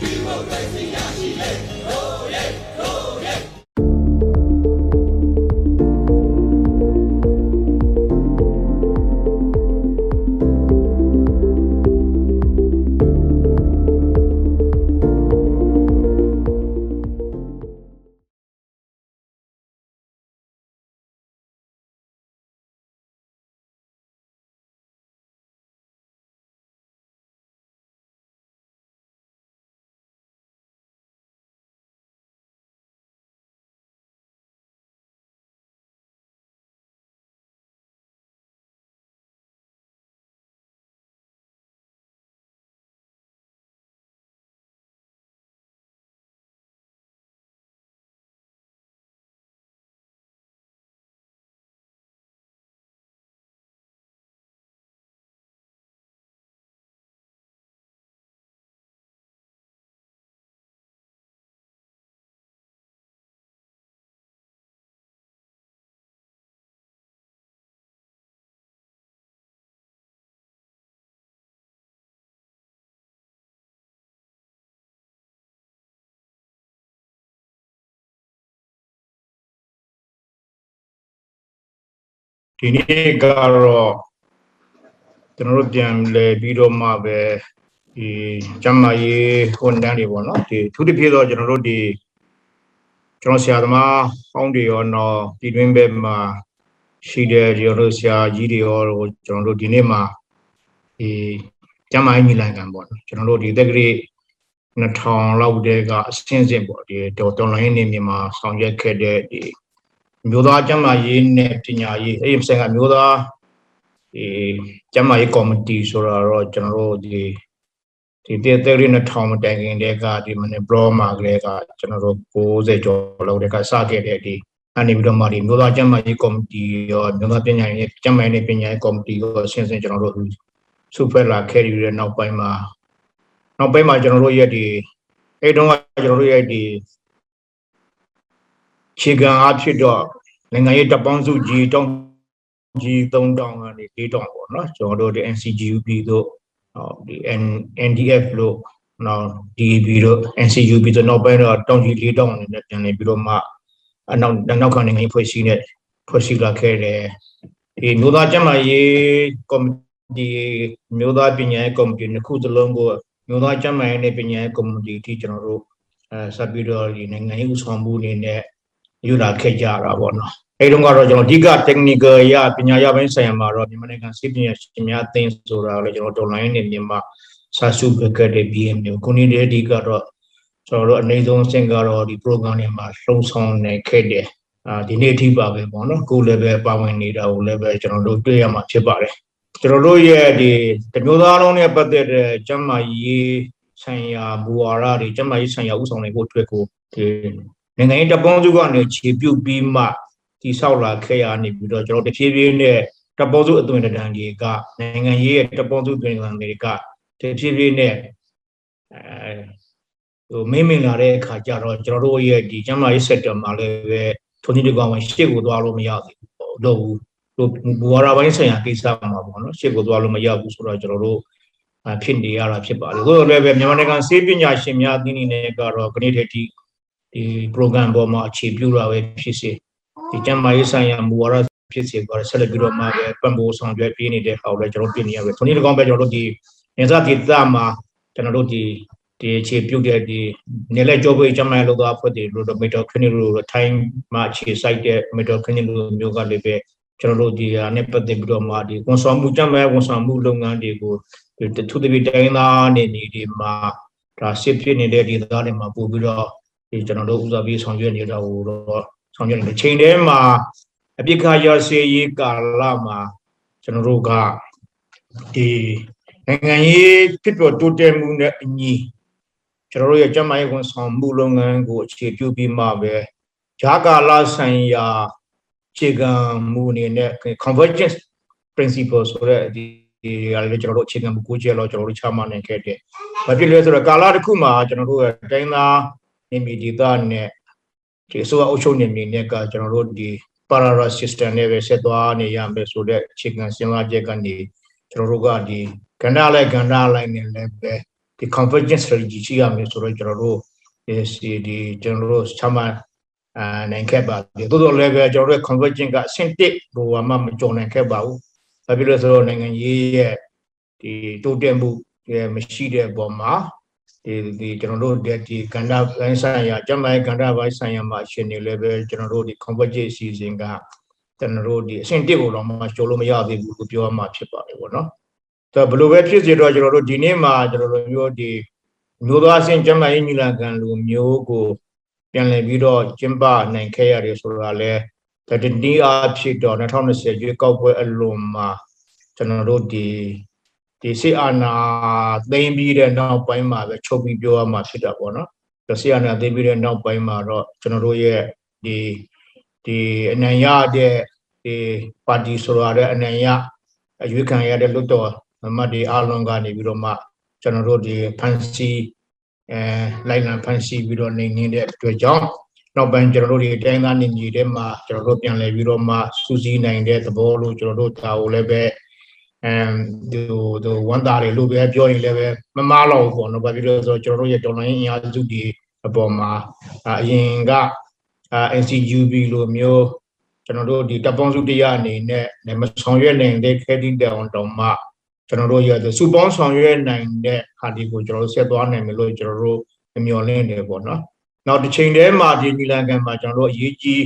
Piwo Grecji, oh yeah, oh. ဒီနေ့ကတော့ကျွန်တော်တို့ပြန်လဲပြီးတော့မှပဲဒီကျမ်းမာရေးဝန်ထမ်းတွေပေါ့နော်ဒီသူတစ်ဖြစ်တော့ကျွန်တော်တို့ဒီကျွန်တော်ဆရာသမားဟောင်းတွေရောတော့ဒီတွင်းဘက်မှာရှိတဲ့ဒီလိုဆရာကြီးတွေရောကျွန်တော်တို့ဒီနေ့မှာဒီကျမ်းမာရေးညီလာခံပေါ့နော်ကျွန်တော်တို့ဒီတက္ကရာ2000လောက်တည်းကအစင်းစင်ပေါ့ဒီတော်တော်လိုင်းနေမြန်မာဆောင်ရွက်ခဲ့တဲ့ဒီ မျိုးသားကျမ်းမာရေးနဲ့ပညာရေးအဲ့ဒီဆိုင်ကမျိုးသားဒီကျမ်းမာရေးကော်မတီဆိုတာတော့ကျွန်တော်တို့ဒီဒီတဲ့တဲ့ရင်းထောင်မတိုင်ခင်တည်းကဒီမနေ့ဘလောမှာကလေးကကျွန်တော်တို့60ကျော်လောက်တည်းကစခဲ့တဲ့ဒီအနေပြီးတော့မှဒီမျိုးသားကျမ်းမာရေးကော်မတီရောမျိုးသားပညာရေးကျမ်းမာရေးနဲ့ပညာရေးကော်မတီရောဆင်းဆင်းကျွန်တော်တို့စုဖွဲ့လာခဲ့ရတဲ့နောက်ပိုင်းမှာနောက်ပိုင်းမှာကျွန်တော်တို့ရဲ့ဒီအဲ့တုန်းကကျွန်တော်တို့ရဲ့ဒီ ခြေခံအားဖြစ်တော့နိုင်ငံရေးတပ်ပေါင်းစုကြီးတောင်းကြီး3000ကနေ4000ပေါ့နော်ကျွန်တော်တို့ဒီ NCGUP တို့ဟောဒီ NDF လို့နော် DAB တို့ NCUP တို့နောက်ပိုင်းတော့တောင်းကြီး4000အနေနဲ့ပြန်နေပြီးတော့မှအနောက်နောက်ခံနိုင်ငံရေးဖွဲ့စည်းတဲ့ဖွဲ့စည်းလာခဲ့တယ်ဒီမျိုးသားကျန်းမာရေးကော်မတီမျိုးသားပညာရေးကော်မတီနှစ်ခုစလုံးကိုမျိုးသားကျန်းမာရေးနဲ့ပညာရေးကော်မတီအထိကျွန်တော်တို့အဲဆက်ပြီးတော့ဒီနိုင်ငံရေးဥဆောင်မှုအနေနဲ့ ယူလာခဲ့ကြတာပေါ့နော်အဲဒီတော့ကတော့ကျွန်တော်အဓိက technical ရပညာရပိုင်းဆိုင်ရာမှာတော့မြန်မာနိုင်ငံစစ်ပညာရှင်များအသင်းဆိုတာလည်းကျွန်တော် online နဲ့မြန်မာစာစုပကတဲ့ BM မျိုးခုနေ့တည်းအဓိကတော့ကျွန်တော်တို့အနေဆုံးအဆင့်ကတော့ဒီ program တွေမှာလှုံ့ဆော်နေခဲ့တယ်အာဒီနေ့အထိပါပဲပေါ့နော်ကိုယ်လည်းပဲပါဝင်နေတာကိုလည်းပဲကျွန်တော်တို့တွေ့ရမှာဖြစ်ပါတယ်ကျွန်တော်တို့ရဲ့ဒီတမျိုးသားလုံးနဲ့ပတ်သက်တဲ့ကျန်းမာရေးဆိုင်ရာဘူဝါဒတွေကျန်းမာရေးဆိုင်ရာဥဆောင်နေဖို့အတွက်ကိုဒီ နိုင်ငံရေးတပ်ပေါင်းစုကနေခြေပြုတ်ပြီးမှတိဆောက်လာခဲ့ရနေပြီးတော့ကျွန်တော်တဖြည်းဖြည်းနဲ့တပ်ပေါင်းစုအသွင်တန်တွေကနိုင်ငံရေးရဲ့တပ်ပေါင်းစုအသွင်တန်တွေကတဖြည်းဖြည်းနဲ့အဲဟိုမင်းမင်လာတဲ့အခါကျတော့ကျွန်တော်တို့ရဲ့ဒီကျန်းမာရေးစက်တာမှာလည်းပဲထုံကြီးတကောင်ဝင်ရှေ့ကိုသွားလို့မရသေးဘူးတော့ဘူးတို့ဘူဝါရာပိုင်းဆိုင်ရာကိစ္စမှာပေါ့နော်ရှေ့ကိုသွားလို့မရဘူးဆိုတော့ကျွန်တော်တို့ဖြစ်နေရတာဖြစ်ပါလေ။သို့တော်လည်းပဲမြန်မာနိုင်ငံစေပညာရှင်များအသင်းအနေနဲ့ကတော့ခဏတည်းဒီ ဒီ program ပေါ်မှာအခြေပြုတာပဲဖြစ်စေဒီကျန်းမာရေးဆိုင်ရာမူဝါဒဖြစ်စေကတော့ဆက်လက်ပြီးတော့မှပဲပံ့ပိုးဆောင်ရွက်ပေးနေတဲ့အောက်လည်းကျွန်တော်ပြင်နေရပဲ။ဒီနေ့ကောင်ပဲကျွန်တော်တို့ဒီနေစာဒေသမှာကျွန်တော်တို့ဒီဒီအခြေပြုတဲ့ဒီနေလက်ကြောပွေကျန်းမာရေးလုပ်သားအဖွဲ့တွေလို့မီတာခလင်းလို့ထိုင်းမှာအခြေစိုက်တဲ့မီတာခလင်းလို့မျိုးကလည်းပဲကျွန်တော်တို့ဒီဟာနဲ့ပတ်သက်ပြီးတော့မှဒီဝန်ဆောင်မှုကျန်းမာရေးဝန်ဆောင်မှုလုပ်ငန်းတွေကိုသူတပည့်တိုင်းသားနေနေဒီမှာဒါစစ်ဖြစ်နေတဲ့ဒီသားတွေမှာပို့ပြီးတော့ ဒီကျွန်တော်တို့ဥစားပြီးဆောင်ရွက်နေတာဟိုတော့ဆောင်ရွက်နေတဲ့ချိန်ထဲမှာအပြစ်ခါရစေရေးကာလမှာကျွန်တော်တို့ကဒီနိုင်ငံရေးဖြစ်ပေါ်တိုးတက်မှုနဲ့အညီကျွန်တော်တို့ရဲ့ကျန်းမာရေးဝန်ဆောင်မှုလုပ်ငန်းကိုအခြေပြုပြီးမှပဲဂျာကာလဆိုင်ရာခြေခံမှုအနေနဲ့ convergence principle ဆိုတဲ့ဒီဒီဟာလည်းကျွန်တော်တို့အခြေခံမှုကိုကျဲတော့ကျွန်တော်တို့ချမှတ်နိုင်ခဲ့တယ်။ဘာဖြစ်လဲဆိုတော့ကာလတစ်ခုမှာကျွန်တော်တို့ရဲ့တိုင်းသား နေမီဒေသနဲ့ဒီအစိုးရအုပ်ချုပ်နေမြေနဲ့ကကျွန်တော်တို့ဒီ parallel system နဲ့ပဲဆက်သွားနေရမယ်ဆိုတဲ့အခြေခံစဉ်းစားချက်ကနေကျွန်တော်တို့ကဒီကဏ္ဍလိုက်ကဏ္ဍလိုက်နေလည်းပဲဒီ convergence strategy ရှိရမယ်ဆိုတော့ကျွန်တော်တို့ဒီဒီကျွန်တော်တို့ချမှတ်အာနိုင်ခဲ့ပါတယ်တိုးတော်လည်းပဲကျွန်တော်တို့ convergence ကအဆင့်1ဘိုမှမကျော်နိုင်ခဲ့ပါဘူးဘာဖြစ်လို့ဆိုတော့နိုင်ငံရေးရဲ့ဒီတိုးတက်မှုရဲ့မရှိတဲ့အပေါ်မှာ ဒီဒီကျွန်တော်တို့ဒီကန္တာပိုင်းဆိုင်ရာကျမိုင်းကန္တာပိုင်းဆိုင်ရာမှာရှင်နေလည်းပဲကျွန်တော်တို့ဒီ convergence အစီအစဉ်ကကျွန်တော်တို့ဒီအဆင့်1ကိုတော့မှကျော်လို့မရသေးဘူးလို့ပြောရမှာဖြစ်ပါတယ်ပေါ့နော်ဒါဘယ်လိုပဲဖြစ်စေတော့ကျွန်တော်တို့ဒီနေ့မှာကျွန်တော်တို့မျိုးဒီမျိုးသားအဆင့်ကျမိုင်းညီလာခံလိုမျိုးကိုပြန်လည်ပြီးတော့ကျင်းပနိုင်ခဲ့ရတယ်ဆိုတာလဲဒါတနည်းအားဖြင့်တော့2020ရွေးကောက်ပွဲအလွန်မှာကျွန်တော်တို့ဒီ ဒီစေအာနာသိမ်းပြီးတဲ့နောက်ပိုင်းမှာပဲချုပ်ပြီးပြောရမှာဖြစ်တာပေါ့နော်ဒါစေအာနာသိမ်းပြီးတဲ့နောက်ပိုင်းမှာတော့ကျွန်တော်တို့ရဲ့ဒီဒီအနိုင်ရတဲ့ဒီပါတီဆိုရတဲ့အနိုင်ရအရွေးခံရတဲ့လွတ်တော်မတ်ဒီအားလုံးကနေပြီးတော့မှကျွန်တော်တို့ဒီဖန်စီအဲလိုက်လံဖန်စီပြီးတော့နေနေတဲ့အတွက်ကြောင့်နောက်ပိုင်းကျွန်တော်တို့ဒီတိုင်းသားနေနေတဲ့မှာကျွန်တော်တို့ပြန်လည်ပြီးတော့မှစူးစီးနိုင်တဲ့သဘောလို့ကျွန်တော်တို့ဒါကိုလည်းပဲ အဲဒီဒီဝန်တာတွေလို့ပဲပြောရင်လည်းပဲမမားတော့ဘူးပေါ့နော်ဘာဖြစ်လို့လဲဆိုတော့ကျွန်တော်တို့ရဲ့တော်လိုင်းအင်အားစုတွေအပေါ်မှာအရင်က NCUB လိုမျိုးကျွန်တော်တို့ဒီတပ်ပေါင်းစုတရားအနေနဲ့မဆောင်ရွက်နိုင်တဲ့ခဲတီတောင်တောင်မှကျွန်တော်တို့ရတဲ့စူပေါင်းဆောင်ရွက်နိုင်တဲ့ဟာဒီကိုကျွန်တော်တို့ဆက်သွားနိုင်မယ်လို့ကျွန်တော်တို့မျှော်လင့်နေပေါ့နော်။နောက်တစ်ချိန်တည်းမှာဒီနီလန်ကန်မှာကျွန်တော်တို့အရေးကြီး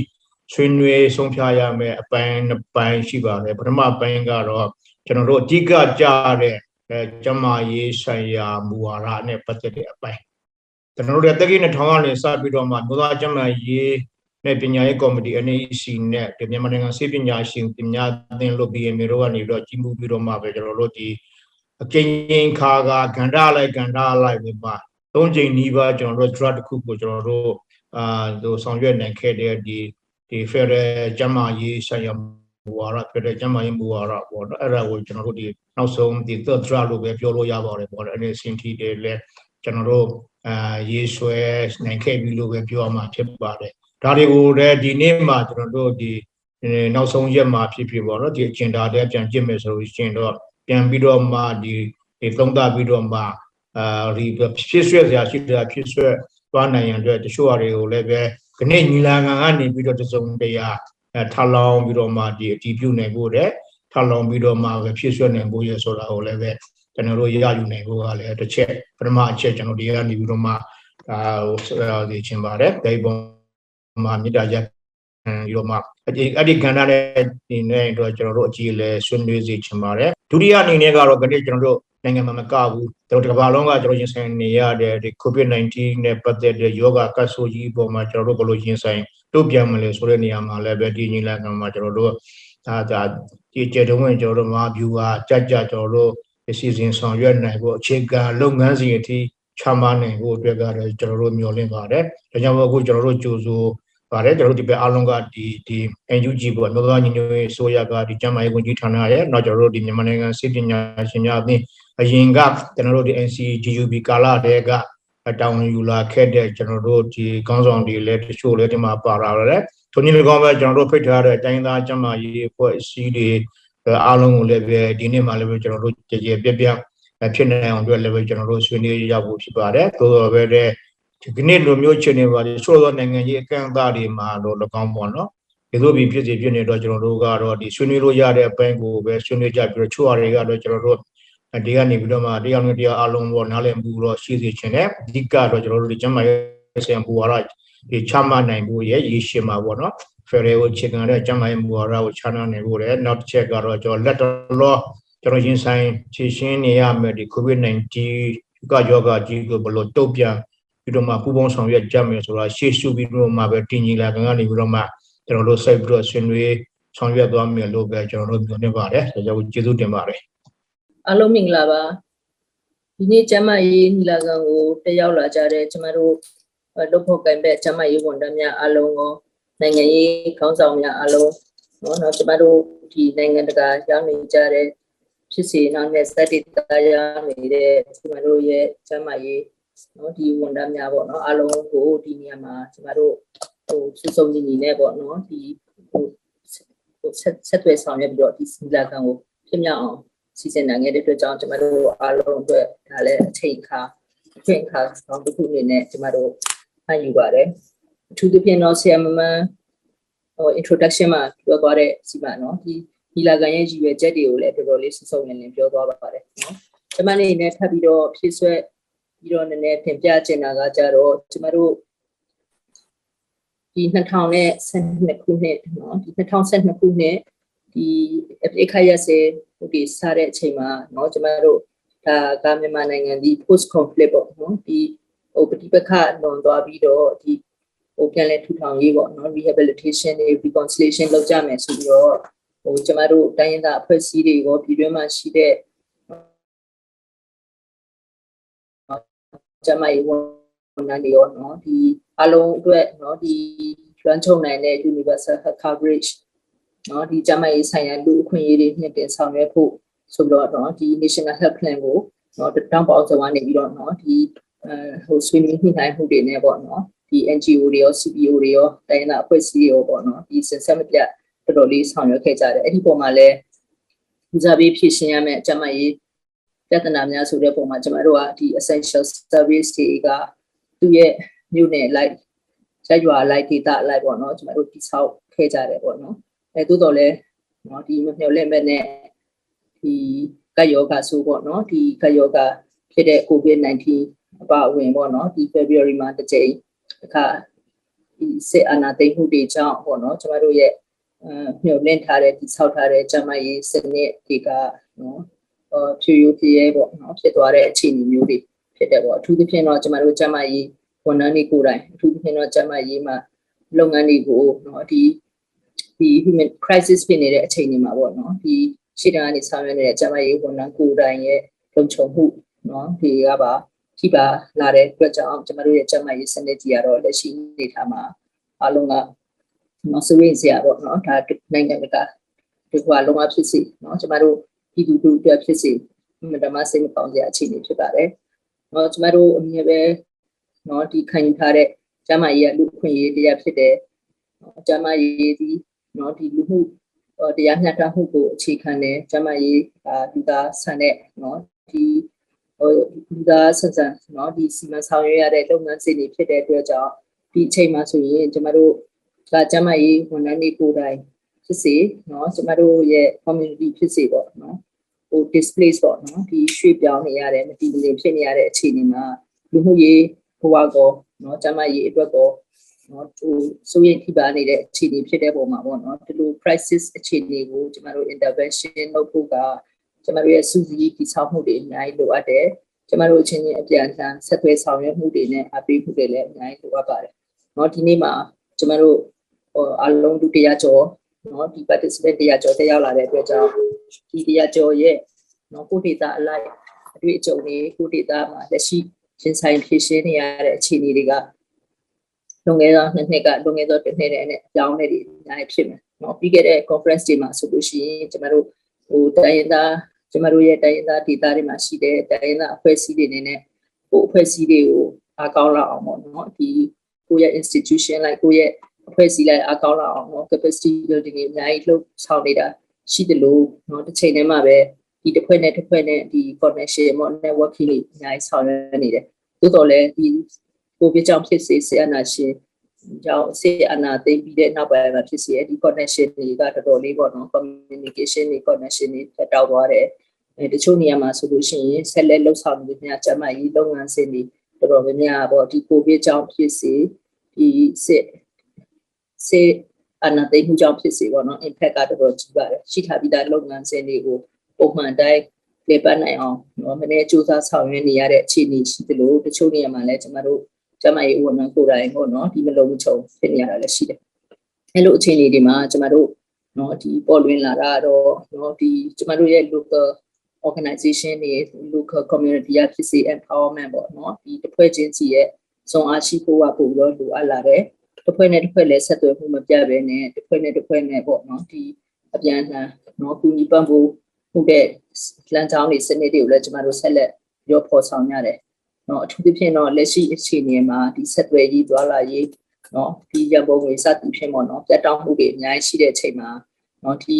ဆွေးနွေးဆုံးဖြတ်ရမယ့်အပိုင်းနှစ်ပိုင်းရှိပါတယ်။ပထမပိုင်းကတော့ ကျွန်တော်တို့အဓိကကြားတဲ့အဲကျမရေးဆိုင်ရာမူဝါဒနဲ့ပတ်သက်တဲ့အပိုင်းကျွန်တော်တို့တက္ကိ2000ကနေစပြီးတော့မှမြို့သားကျမရေးနဲ့ပညာရေးကော်မတီ NEC နဲ့ဒီမြန်မာနိုင်ငံစေပညာရှင်ပညာသင်လို့ BMA တို့ကနေပြီးတော့ကြီးမှုပြီးတော့မှပဲကျွန်တော်တို့ဒီအကျဉ်းချင်းခါကဂန္ဓာလိုက်ကန္ဓာလိုက်ပြီးမှသုံးချိန်နီးပါးကျွန်တော်တို့ drug တစ်ခုကိုကျွန်တော်တို့အာဟိုဆောင်ရွက်နိုင်ခဲ့တဲ့ဒီဒီ Federal ကျမရေးဆိုင်ရာ မူဝါဒ Federal ကျမရေးမူဝါဒပေါ့နော်အဲ့ဒါကိုကျွန်တော်တို့ဒီနောက်ဆုံးဒီ third drug လို့ပဲပြောလို့ရပါတယ်ပေါ့အဲ့ဒီစင်တီတွေလည်းကျွန်တော်တို့အာရေးဆွဲနိုင်ခဲ့ပြီလို့ပဲပြောရမှာဖြစ်ပါတယ်ဒါတွေကိုလည်းဒီနေ့မှကျွန်တော်တို့ဒီနောက်ဆုံးရက်မှာဖြစ်ဖြစ်ပေါ့နော်ဒီအကျဉ်းသားတဲ့ပြန်ကြည့်မယ်ဆိုလို့ရှိရင်တော့ပြန်ပြီးတော့မှဒီဒီသုံးသပ်ပြီးတော့မှအာဒီဖြစ်ဆွဲစရာရှိတာဖြစ်ဆွဲသွားနိုင်ရန်အတွက်တချို့အရာတွေကိုလည်းပဲခဏညီလာခံကနေပြီးတော့တစုံတရာ ထလောင်းပြီးတော့မှဒီအတီးပြုတ်နိုင်ဖို့တဲ့ထလောင်းပြီးတော့မှပဲဖြစ်ဆွဲနိုင်ဖို့ရဆိုတာကိုလည်းပဲကျွန်တော်တို့ရယူနိုင်ဖို့ကလည်းတစ်ချက်ပထမအချက်ကျွန်တော်ဒီကနေပြီးတော့မှအာဟိုဒီချင်းပါတယ်ဒိုင်ပုံမှာမြစ်တာရက်ပြီးတော့မှအဲ့ဒီကဏ္ဍနဲ့ဒီနဲ့တော့ကျွန်တော်တို့အကြည့်လဲဆွေးနွေးစီချင်ပါတယ်ဒုတိယအနေနဲ့ကတော့ဒီကျွန်တော်တို့နိုင်ငံမှာမကဘူးတို့တစ်ကမ္ဘာလုံးကကျွန်တော်ရင်ဆိုင်နေရတဲ့ဒီ COVID-19 နဲ့ပတ်သက်တဲ့ယောဂကတ်ဆိုကြီးအပေါ်မှာကျွန်တော်တို့ဘယ်လိုရင်ဆိုင် တုံ့ပြန်မလဲဆိုတဲ့နေရာမှာလည်းပဲဒီညီလာခံမှာကျွန်တော်တို့ဒါဒါဒီကျေတုံးဝင်ကျွန်တော်တို့မှာ view ဟာကြကြကျွန်တော်တို့အစီအစဉ်ဆောင်ရွက်နိုင်ဖို့အခြေခံလုပ်ငန်းစဉ်အထိချမှတ်နိုင်ဖို့အတွက်ကတော့ကျွန်တော်တို့မျှော်လင့်ပါတယ်ဒါကြောင့်မို့အခုကျွန်တော်တို့ကြိုးစိုးပါတယ်ကျွန်တော်တို့ဒီဘက်အားလုံးကဒီဒီ NUG ပေါ့မြို့သားညီညွတ်ရေးဆိုရကဒီကျန်းမာရေးဝန်ကြီးဌာနရဲ့နောက်ကျွန်တော်တို့ဒီမြန်မာနိုင်ငံစစ်ပညာရှင်များအသင်းအရင်ကကျွန်တော်တို့ဒီ NCGUB ကာလတည်းက တောင်းယူလာခဲ့တဲ့ကျွန်တော်တို့ဒီကောင်းဆောင်တွေလည်းတချို့လည်းဒီမှာပါလာတယ်ထုံကြီးလည်းကောင်းပဲကျွန်တော်တို့ဖိတ်ထားတဲ့တိုင်းသားကျန်းမာရေးအဖွဲ့အစည်းတွေအားလုံးကိုလည်းပဲဒီနေ့မှလည်းပဲကျွန်တော်တို့ကြည်ကြည်ပြပြဖြစ်နေအောင်အတွက်လည်းပဲကျွန်တော်တို့ဆွေးနွေးရဖို့ဖြစ်ပါတယ်သို့တော်ပဲတဲ့ဒီနေ့လိုမျိုးချင်နေပါလေဆိုတော့နိုင်ငံကြီးအကန့်အသတ်တွေမှာတော့၎င်းပေါ့နော်ဒီလိုပြီးဖြစ်စီဖြစ်နေတော့ကျွန်တော်တို့ကတော့ဒီဆွေးနွေးလို့ရတဲ့အပိုင်းကိုပဲဆွေးနွေးကြပြီးတော့ချို့အရာတွေကတော့ကျွန်တော်တို့ ဒီကနေပြီးတော့မှတရားနဲ့တရားအလုံးပေါ်နားလည်မှုတော့ရှိစေချင်တယ်အဓိကတော့ကျွန်တော်တို့ဒီကျမ်းမာရေးဆရာဘူဝါရဒီချမှတ်နိုင်ဖို့ရဲ့ရည်ရှိမှာပေါ့နော်ဖယ်ရီကိုခြေခံတဲ့ကျမ်းမာရေးမူဝါဒကိုချနာနိုင်ဖို့လည်းနောက်တစ်ချက်ကတော့ကျွန်တော်လက်တော်ကျွန်တော်ရင်ဆိုင်ဖြည့်ရှင်းနေရမယ်ဒီ COVID-19 ကယောဂကြီးကိုဘလို့တုတ်ပြန်ပြီးတော့မှပူပေါင်းဆောင်ရွက်ကြမယ်ဆိုတာရှေ့ရှုပြီးတော့မှပဲတင်ကြီးလာကနေပြီးတော့မှကျွန်တော်တို့ဆက်ပြီးတော့ဆွေးနွေးဆောင်ရွက်သွားမယ်လို့ပဲကျွန်တော်တို့ပြောနေပါတယ်ဒါကြောင့်ကျေးဇူးတင်ပါတယ် အားလုံးမင်္ဂလာပါဒီနေ့ကျမရေးညီလာခံကိုတက်ရောက်လာကြတဲ့ကျမတို့လုပ်ဖို့ကံပဲကျမရေးဝန်ထမ်းများအားလုံးကိုနိုင်ငံရေးခေါင်းဆောင်များအားလုံးနော်တော့ကျမတို့ဒီနိုင်ငံတကာရောက်နေကြတဲ့ဖြစ်စေနောက်နဲ့စက်တေတရားနေတဲ့ကျမတို့ရဲ့ကျမရေးနော်ဒီဝန်ထမ်းများပေါ့နော်အားလုံးကိုဒီနေရာမှာကျမတို့ဟိုစုစုံညီညီနဲ့ပေါ့နော်ဒီဟိုဆက်ဆက်သွယ်ဆောင်ရွက်ပြီးတော့ဒီစီလာခံကိုပြမြောက်အောင် စီစဉ်နိုင်ခဲ့တဲ့အတွက်ကြောင့်ကျမတို့အားလုံးအတွက်ဒါလည်းအချိန်အခါအခွင့်အခါဆောင်တစ်ခုအနေနဲ့ကျမတို့ဖန်ယူပါတယ်အထူးသဖြင့်တော့ဆရာမမန်ဟို introduction မှာပြောသွားတဲ့စီမံနော်ဒီဒီလာကန်ရဲ့ရည်ရွယ်ချက်တွေကိုလည်းတော်တော်လေးစုံစုံလင်လင်ပြောသွားပါတယ်နော်ကျမနေနဲ့ထပ်ပြီးတော့ဖြည့်ဆွဲပြီးတော့နည်းနည်းပြင်ပြချင်တာကကြတော့ကျမတို့ဒီ2012ခုနှစ်နော်ဒီ2012ခုနှစ်ဒီအပရိ ခရရစေဟိုဒီစားတဲ့အချိန်မှာเนาะကျမတို့ဒါကမြန်မာနိုင်ငံဒီ post conflict ပေါ့နော်ဒီဟိုပဋိပက္ခလွန်သွားပြီးတော့ဒီဟိုပြန်လဲထူထောင်ရေးပေါ့နော် rehabilitation တွေ reconciliation လုပ်ကြမယ်ဆိုပြီးတော့ဟိုကျမတို့တိုင်းရင်းသားအဖွဲ့အစည်းတွေရောပြည်တွင်းမှာရှိတဲ့ကျမရေးဝန်ထမ်းတွေရောเนาะဒီအလုံးအတွက်เนาะဒီလွှမ်းခြုံနိုင်တဲ့ universal health coverage နော်ဒီကျမရေးဆိုင်ရာလူအခွင့်အရေးတွေမြင့်တင်ဆောင်ရွက်ဖို့ဆိုပြီးတော့နော်ဒီ National Health Plan ကိုနော်တောင်ပေါအောင်ဆောင်ကနေပြီးတော့နော်ဒီအဲဟိုဆွေးနွေးညှိနှိုင်းမှုတွေနဲ့ပေါ့နော်ဒီ NGO တွေရော CPO တွေရောတိုင်းနာအဖွဲ့အစည်းတွေရောပေါ့နော်ဒီစင်ဆက်မပြတ်တော်တော်လေးဆောင်ရွက်ခဲ့ကြတယ်အဲ့ဒီပုံမှာလည်းဦးစားပေးဖြည့်ရှင်ရမယ့်ကျမရေးပြဿနာများဆိုတဲ့ပုံမှာကျမတို့ကဒီ essential service တွေကသူ့ရဲ့မြို့နယ် like ကြွရွာ like data like ပေါ့နော်ကျမတို့တိဆောက်ခဲ့ကြတယ်ပေါ့နော် အဲသို့တော်လည်းနော်ဒီမမျှော်လင့်မဲ့နဲ့ဒီကတ်ယောဂဆိုပေါ့နော်ဒီကတ်ယောဂဖြစ်တဲ့ COVID-19 အပအဝင်ပေါ့နော်ဒီ February မှာတစ်ကြိမ်အခါဒီစစ်အာဏာသိမ်းမှုတွေကြောင့်ပေါ့နော်ကျမတို့ရဲ့အဲမျှော်လင့်ထားတဲ့ဒီဆောက်ထားတဲ့ကျမရေးစနစ်တွေကနော်ဖြူရိုးဖြည့်ရဲပေါ့နော်ဖြစ်သွားတဲ့အခြေအနေမျိုးတွေဖြစ်တယ်ပေါ့အထူးသဖြင့်တော့ကျမတို့ကျမရေးဝန်ထမ်းတွေကိုယ်တိုင်အထူးသဖြင့်တော့ကျမရေးမှာလုပ်ငန်းတွေကိုနော်ဒီ ဒီ human crisis ဖြစ်နေတဲ့အချိန်တွေမှာပေါ့နော်ဒီရှေ့တန်းကနေဆောင်ရွက်နေတဲ့ကျမရေးဝန်ထမ်းကိုယ်တိုင်ရဲ့လုံခြုံမှုနော်ဒီကပါဒီပါလာတဲ့အတွက်ကြောင့်ကျမတို့ရဲ့ကျမရေးစနစ်ကြီးကတော့လက်ရှိနေထားမှာအလုံးကနော်ဆွေးစရာပေါ့နော်ဒါနိုင်ငံတကာဒီကွာလုံးဝဖြစ်စီနော်ကျမတို့ပြည်သူတို့အတွက်ဖြစ်စီဓမ္မစိတ်မပေါင်းစရာအခြေအနေဖြစ်ပါတယ်နော်ကျမတို့အမြဲပဲနော်ဒီခံယူထားတဲ့ကျမရေးကလူခွင့်ရေးတရားဖြစ်တယ်ကျမရေးဒီ နော်ဒီလူမှုတရားမျှတမှုကိုအခြေခံတယ်ကျမရေးအာလူသားဆန်တဲ့နော်ဒီဟိုလူသားဆန်ဆန်နော်ဒီစီမံဆောင်ရွက်ရတဲ့လုပ်ငန်းစဉ်တွေဖြစ်တဲ့အတွက်ကြောင့်ဒီအချိန်မှာဆိုရင်ကျမတို့ကကျမရေးဝန်ထမ်းတွေကိုယ်တိုင်ဖြစ်စေเนาะကျမတို့ရဲ့ community ဖြစ်စေပေါ့เนาะဟို displace ပေါ့เนาะဒီရွှေ့ပြောင်းနေရတဲ့မတည်မငြိမ်ဖြစ်နေရတဲ့အခြေအနေမှာလူမှုရေးဘဝကောเนาะကျမရေးအတွက်ကော နော်သူစိုးရိမ်ထိပါနေတဲ့အခြေအနေဖြစ်တဲ့ပုံမှာပေါ့နော်ဒီလို crisis အခြေအနေကိုကျမတို့ intervention လုပ်ဖို့ကကျမတို့ရဲ့စူးစီးတည်ဆောက်မှုတွေအများကြီးလိုအပ်တယ်ကျမတို့အချင်းချင်းအပြန်အလှန်ဆက်သွယ်ဆောင်ရွက်မှုတွေနဲ့အပေးမှုတွေလည်းအများကြီးလိုအပ်ပါတယ်နော်ဒီနေ့မှာကျမတို့ဟိုအလုံးလူတရားကျော်နော်ဒီ participant တရားကျော်တက်ရောက်လာတဲ့အတွက်ကြောင့်ဒီတရားကျော်ရဲ့နော်ကိုဒေတာအလိုက်အတွေ့အကြုံတွေကိုဒေတာမှာလက်ရှိရှင်ဆိုင်ဖြည့်ရှင်းနေရတဲ့အခြေအနေတွေက လွန်ခဲ့သောနှစ်နှစ်ကလွန်ခဲ့သောတစ်နှစ်တည်းနဲ့အကြောင်းလေးတွေအများကြီးဖြစ်မယ်နော်ပြီးခဲ့တဲ့ conference တွေမှာဆိုလို့ရှိရင်ကျမတို့ဟိုတိုင်းရင်းသားကျမတို့ရဲ့တိုင်းရင်းသားဒေတာတွေမှာရှိတဲ့တိုင်းရင်းသားအဖွဲ့အစည်းတွေနေနဲ့ဟိုအဖွဲ့အစည်းတွေကိုအားကောင်းလာအောင်ပေါ့နော်ဒီကိုယ့်ရဲ့ institution လိုက်ကိုယ့်ရဲ့အဖွဲ့အစည်းလိုက်အားကောင်းလာအောင်နော် capacity building တွေအများကြီးလှုပ်ဆောင်နေတာရှိတယ်လို့နော်တစ်ချိန်တည်းမှာပဲဒီတစ်ဖွဲ့နဲ့တစ်ဖွဲ့နဲ့ဒီ connection ပေါ့ networking တွေအများကြီးဆောင်ရွက်နေတယ်သို့တော်လည်းဒီ ကိုဗစ်ကြောင့်ဖြစ်စေဆေးအနာရှင်ကြောင့်ဆေးအနာသိပြီးတဲ့နောက်ပိုင်းမှာဖြစ်စေဒီ connection တွေကတော်တော်လေးပေါ့နော် communication တွေ connection တွေတက်တောက်သွားတယ်အဲတချို့နေရာမှာဆိုလို့ရှိရင်ဆက်လက်လှုပ်ဆောင်နေတဲ့များကျမကြီးလုပ်ငန်းစဉ်တွေတော်တော်များများပေါ့ဒီကိုဗစ်ကြောင့်ဖြစ်စေဒီစစ်စေအနာသိမှုကြောင့်ဖြစ်စေပေါ့နော် impact ကတော်တော်ကြီးပါတယ်ရှိထားပြီးသားလုပ်ငန်းစဉ်တွေကိုပုံမှန်တိုင်းလေပတ်နိုင်အောင်နော်မနေ့စူးစမ်းဆောင်ရွက်နေရတဲ့အခြေအနေရှိသလိုတချို့နေရာမှာလည်းကျမတို့ ကျမရေးဝန်ထမ်းကိုယ်တိုင်ပေါ့နော်ဒီမလုံးမချုံဖြစ်နေရတာလည်းရှိတယ်အဲလိုအခြေအနေတွေမှာကျမတို့နော်ဒီပေါ်လွင်လာတာတော့နော်ဒီကျမတို့ရဲ့ local organization တွေ local community ရဖြစ်စေ empowerment ပေါ့နော်ဒီတစ်ဖွဲ့ချင်းစီရဲ့စွမ်းအားရှိဖို့ကပို့ပြီးတော့လိုအပ်လာတယ်တစ်ဖွဲ့နဲ့တစ်ဖွဲ့လည်းဆက်သွယ်မှုမပြတ်ဘဲနဲ့တစ်ဖွဲ့နဲ့တစ်ဖွဲ့နဲ့ပေါ့နော်ဒီအပြန်အလှန်နော်ကူညီပံ့ပိုးမှုတဲ့လမ်းကြောင်းတွေစနစ်တွေကိုလည်းကျမတို့ဆက်လက်ရောဖော်ဆောင်ရတယ် နော်အထူးသဖြင့်တော့လက်ရှိအခြေအနေမှာဒီဆက်သွယ်ရေးသွားလာရေးနော်ဒီရန်ပုံငွေစသည်ဖြင့်ပေါ့နော်ပြတ်တောက်မှုတွေအများကြီးရှိတဲ့အချိန်မှာနော်ဒီ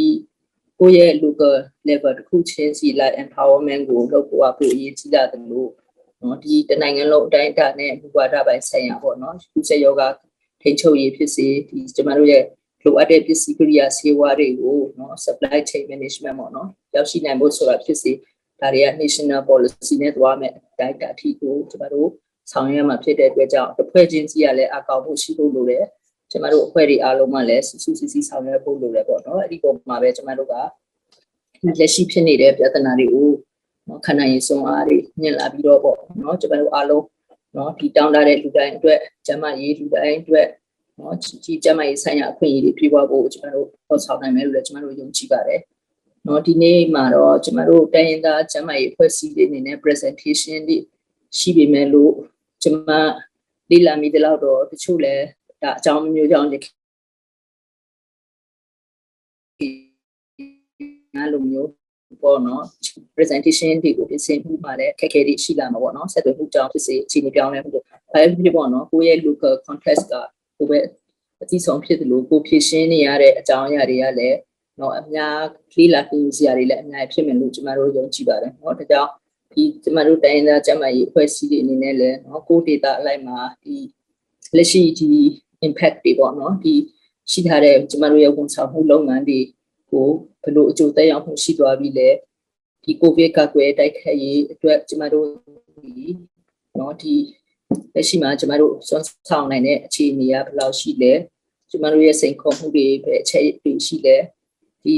ကိုယ့်ရဲ့ local level တစ်ခုချင်းစီလိုက် empowerment ကိုလုပ်ဖို့အဖို့အရေးကြီးတာတယ်လို့နော်ဒီတနိုင်ငံလုံးအတိုင်းအတာနဲ့မူဝါဒပိုင်းဆိုင်ရာပေါ့နော်ကုသယောဂထိန်းချုပ်ရေးဖြစ်စေဒီကျမတို့ရဲ့လိုအပ်တဲ့ပစ္စည်းကိရိယာဆေးဝါးတွေကိုနော် supply chain management ပေါ့နော်ရောက်ရှိနိုင်ဖို့ဆိုတာဖြစ်စေ ဒါတွေက national policy နဲ့သွားမယ်အတိုင်းအတာအထိကိုကျမတို့ဆောင်ရွက်မှာဖြစ်တဲ့အတွက်ကြောင့်တစ်ဖွဲ့ချင်းစီကလည်းအကောက်ဖို့ရှိဖို့လိုတယ်ကျမတို့အဖွဲ့တွေအားလုံးကလည်းစုစုစည်းစည်းဆောင်ရွက်ဖို့လိုတယ်ပေါ့နော်အဲ့ဒီပုံမှာပဲကျမတို့ကလက်ရှိဖြစ်နေတဲ့ပြဿနာတွေကိုနော်ခန္ဓာရည်စွမ်းအားတွေမြင်လာပြီးတော့ပေါ့နော်ကျွန်တော်တို့အားလုံးနော်ဒီတောင်းတတဲ့လူတိုင်းအတွက်ကျမရေးလူတိုင်းအတွက်နော်ဒီကျမရေးဆိုင်ရာအခွင့်အရေးတွေပြပွားဖို့ကျွန်တော်တို့ဟောဆောင်နိုင်မယ်လို့လည်းကျွန်တော်တို့ယုံကြည်ပါတယ် နော်ဒီနေ့မှာတော့ကျွန်တော်တို့တိုင်းရင်းသားကျမရေးအဖွဲ့အစည်းတွေအနေနဲ့ presentation တွေရှိပေမဲ့လို့ကျွန်မလေ့လာမိတဲ့လောက်တော့တချို့လည်းဒါအကြောင်းမျိုးကြောင့်ဒီအားလုံးမျိုးပေါ့နော် presentation တွေကိုပြင်ဆင်မှုမှာလည်းခက်ခဲတွေရှိလာမှာပေါ့နော်ဆက်သွယ်မှုကြောင့်ဖြစ်စေအခြေအနေပြောင်းလဲမှုတွေဘာပဲဖြစ်ပေါ့နော်ကိုယ့်ရဲ့ local context ကကိုယ့်ပဲအသိဆုံးဖြစ်တယ်လို့ကိုဖြည့်ရှင်းနေရတဲ့အကြောင်းအရာတွေကလည်း နော်အများလေးလာပြင်စရာတွေလည်းအများကြီးဖြစ်မယ်လို့ကျမတို့ယုံကြည်ပါတယ်နော်ဒါကြောင့်ဒီကျမတို့တိုင်းသားကျမကြီးအဖွဲ့အစည်းတွေအနေနဲ့လည်းနော်ကို data အလိုက်မှာဒီလက်ရှိဒီ impact တွေပေါ့နော်ဒီရှိထားတဲ့ကျမတို့ရဲ့ဝန်ဆောင်မှုလုပ်ငန်းတွေကိုဘယ်လိုအကျိုးသက်ရောက်မှုရှိသွားပြီလဲဒီကိုဗစ်ကကွယ်တိုက်ခတ်ရေးအတွက်ကျမတို့ဒီเนาะဒီလက်ရှိမှာကျမတို့စွမ်းဆောင်နိုင်တဲ့အခြေအနေကဘယ်လောက်ရှိလဲကျမတို့ရဲ့စိန်ခေါ်မှုတွေပဲအခြေတွေရှိလဲ ဒီ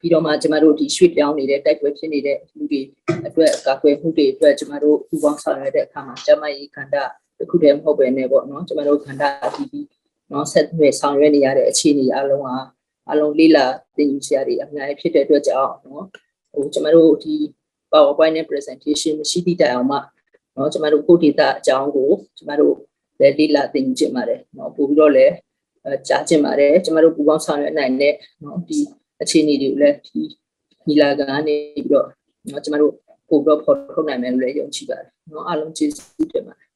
ပြီးတော့မှကျမတို့ဒီရွှေ့ပြောင်းနေတဲ့တိုက်ပွဲဖြစ်နေတဲ့လူတွေအတွက်ကာကွယ်မှုတွေအတွက်ကျမတို့ပူးပေါင်းဆောင်ရွက်တဲ့အခါမှာကျမရေးခန္ဓာတစ်ခုတည်းမဟုတ်ပဲねပေါ့နော်ကျမတို့ခန္ဓာအတီးပြီးနော်ဆက်သွယ်ဆောင်ရွက်နေရတဲ့အခြေအနေအလုံးဟာအလုံးလေးလာသင်ယူစရာတွေအများကြီးဖြစ်တဲ့အတွက်ကြောင့်နော်ဟိုကျမတို့ဒီ PowerPoint နဲ့ presentation မရှိသည့်တိုင်အောင်မှနော်ကျမတို့ကိုဒေတာအကြောင်းကိုကျမတို့လည်းလေးလာသင်ယူခြင်းပါတယ်နော်ပို့ပြီးတော့လည်းကြားခြင်းပါတယ်ကျမတို့ပူးပေါင်းဆောင်ရွက်နိုင်တဲ့နော်ဒီ အခြေအနေတွေကိုလည်းဒီနီလာကနေပြီးတော့နော်ကျမတို့ပို့ပြီးတော့ဖော်ထုတ်နိုင်မယ်လို့လည်းယုံကြည်ပါတယ်နော်အားလုံးကျေးဇူးတင်ပါတယ်